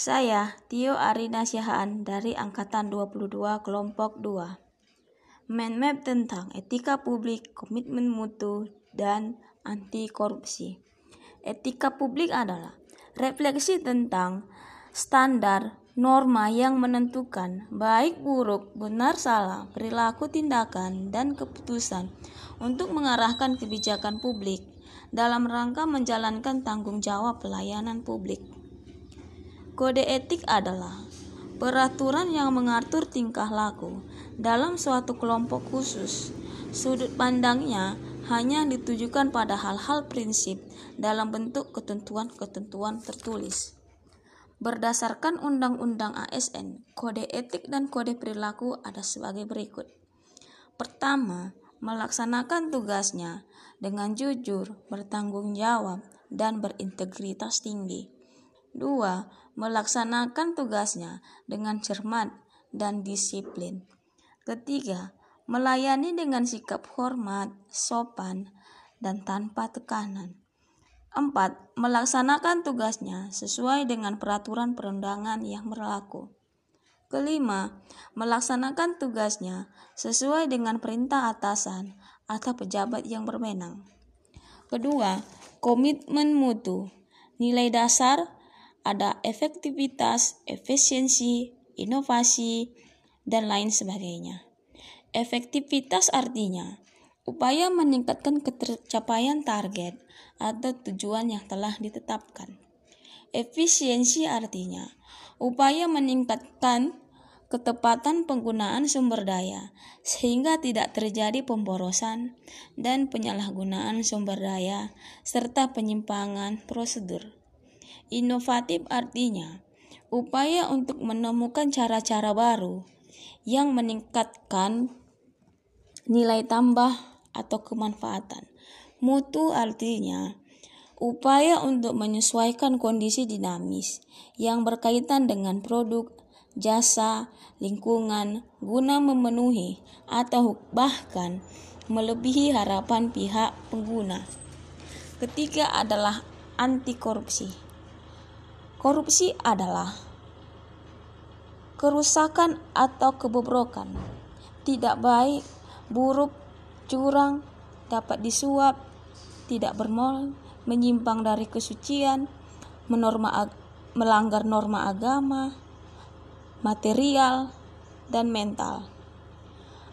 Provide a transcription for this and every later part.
Saya Tio Arina Syahaan dari Angkatan 22 Kelompok 2. Main map tentang etika publik, komitmen mutu, dan anti korupsi. Etika publik adalah refleksi tentang standar norma yang menentukan baik buruk, benar salah, perilaku tindakan, dan keputusan untuk mengarahkan kebijakan publik dalam rangka menjalankan tanggung jawab pelayanan publik. Kode etik adalah peraturan yang mengatur tingkah laku dalam suatu kelompok khusus. Sudut pandangnya hanya ditujukan pada hal-hal prinsip dalam bentuk ketentuan-ketentuan tertulis. Berdasarkan Undang-Undang ASN, kode etik dan kode perilaku ada sebagai berikut. Pertama, melaksanakan tugasnya dengan jujur, bertanggung jawab, dan berintegritas tinggi. Dua, melaksanakan tugasnya dengan cermat dan disiplin. Ketiga, melayani dengan sikap hormat, sopan, dan tanpa tekanan. Empat, melaksanakan tugasnya sesuai dengan peraturan perundangan yang berlaku. Kelima, melaksanakan tugasnya sesuai dengan perintah atasan atau pejabat yang berwenang. Kedua, komitmen mutu. Nilai dasar ada efektivitas, efisiensi, inovasi, dan lain sebagainya. Efektivitas artinya upaya meningkatkan ketercapaian target atau tujuan yang telah ditetapkan. Efisiensi artinya upaya meningkatkan ketepatan penggunaan sumber daya sehingga tidak terjadi pemborosan dan penyalahgunaan sumber daya serta penyimpangan prosedur. Inovatif artinya upaya untuk menemukan cara-cara baru yang meningkatkan nilai tambah atau kemanfaatan. Mutu artinya upaya untuk menyesuaikan kondisi dinamis yang berkaitan dengan produk, jasa, lingkungan guna memenuhi atau bahkan melebihi harapan pihak pengguna. Ketiga adalah anti korupsi. Korupsi adalah kerusakan atau kebobrokan, tidak baik, buruk, curang, dapat disuap, tidak bermoral, menyimpang dari kesucian, menorma, melanggar norma agama, material, dan mental.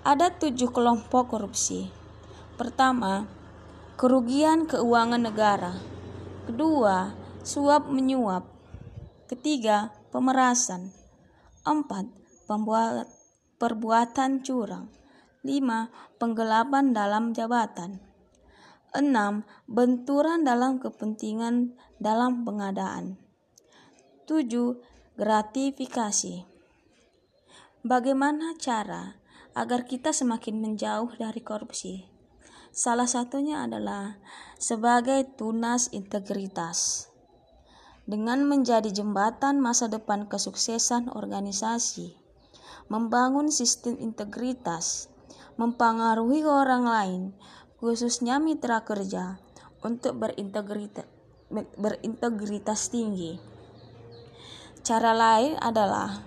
Ada tujuh kelompok korupsi. Pertama, kerugian keuangan negara. Kedua, suap menyuap. Ketiga, pemerasan. Empat, pembuat, perbuatan curang. Lima, penggelapan dalam jabatan. Enam, benturan dalam kepentingan dalam pengadaan. Tujuh, gratifikasi. Bagaimana cara agar kita semakin menjauh dari korupsi? Salah satunya adalah sebagai tunas integritas dengan menjadi jembatan masa depan kesuksesan organisasi, membangun sistem integritas, mempengaruhi orang lain, khususnya mitra kerja, untuk berintegritas, berintegritas tinggi. Cara lain adalah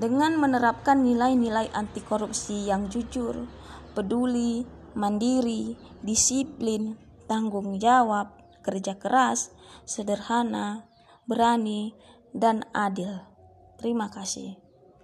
dengan menerapkan nilai-nilai anti korupsi yang jujur, peduli, mandiri, disiplin, tanggung jawab, kerja keras, sederhana, berani, dan adil. Terima kasih.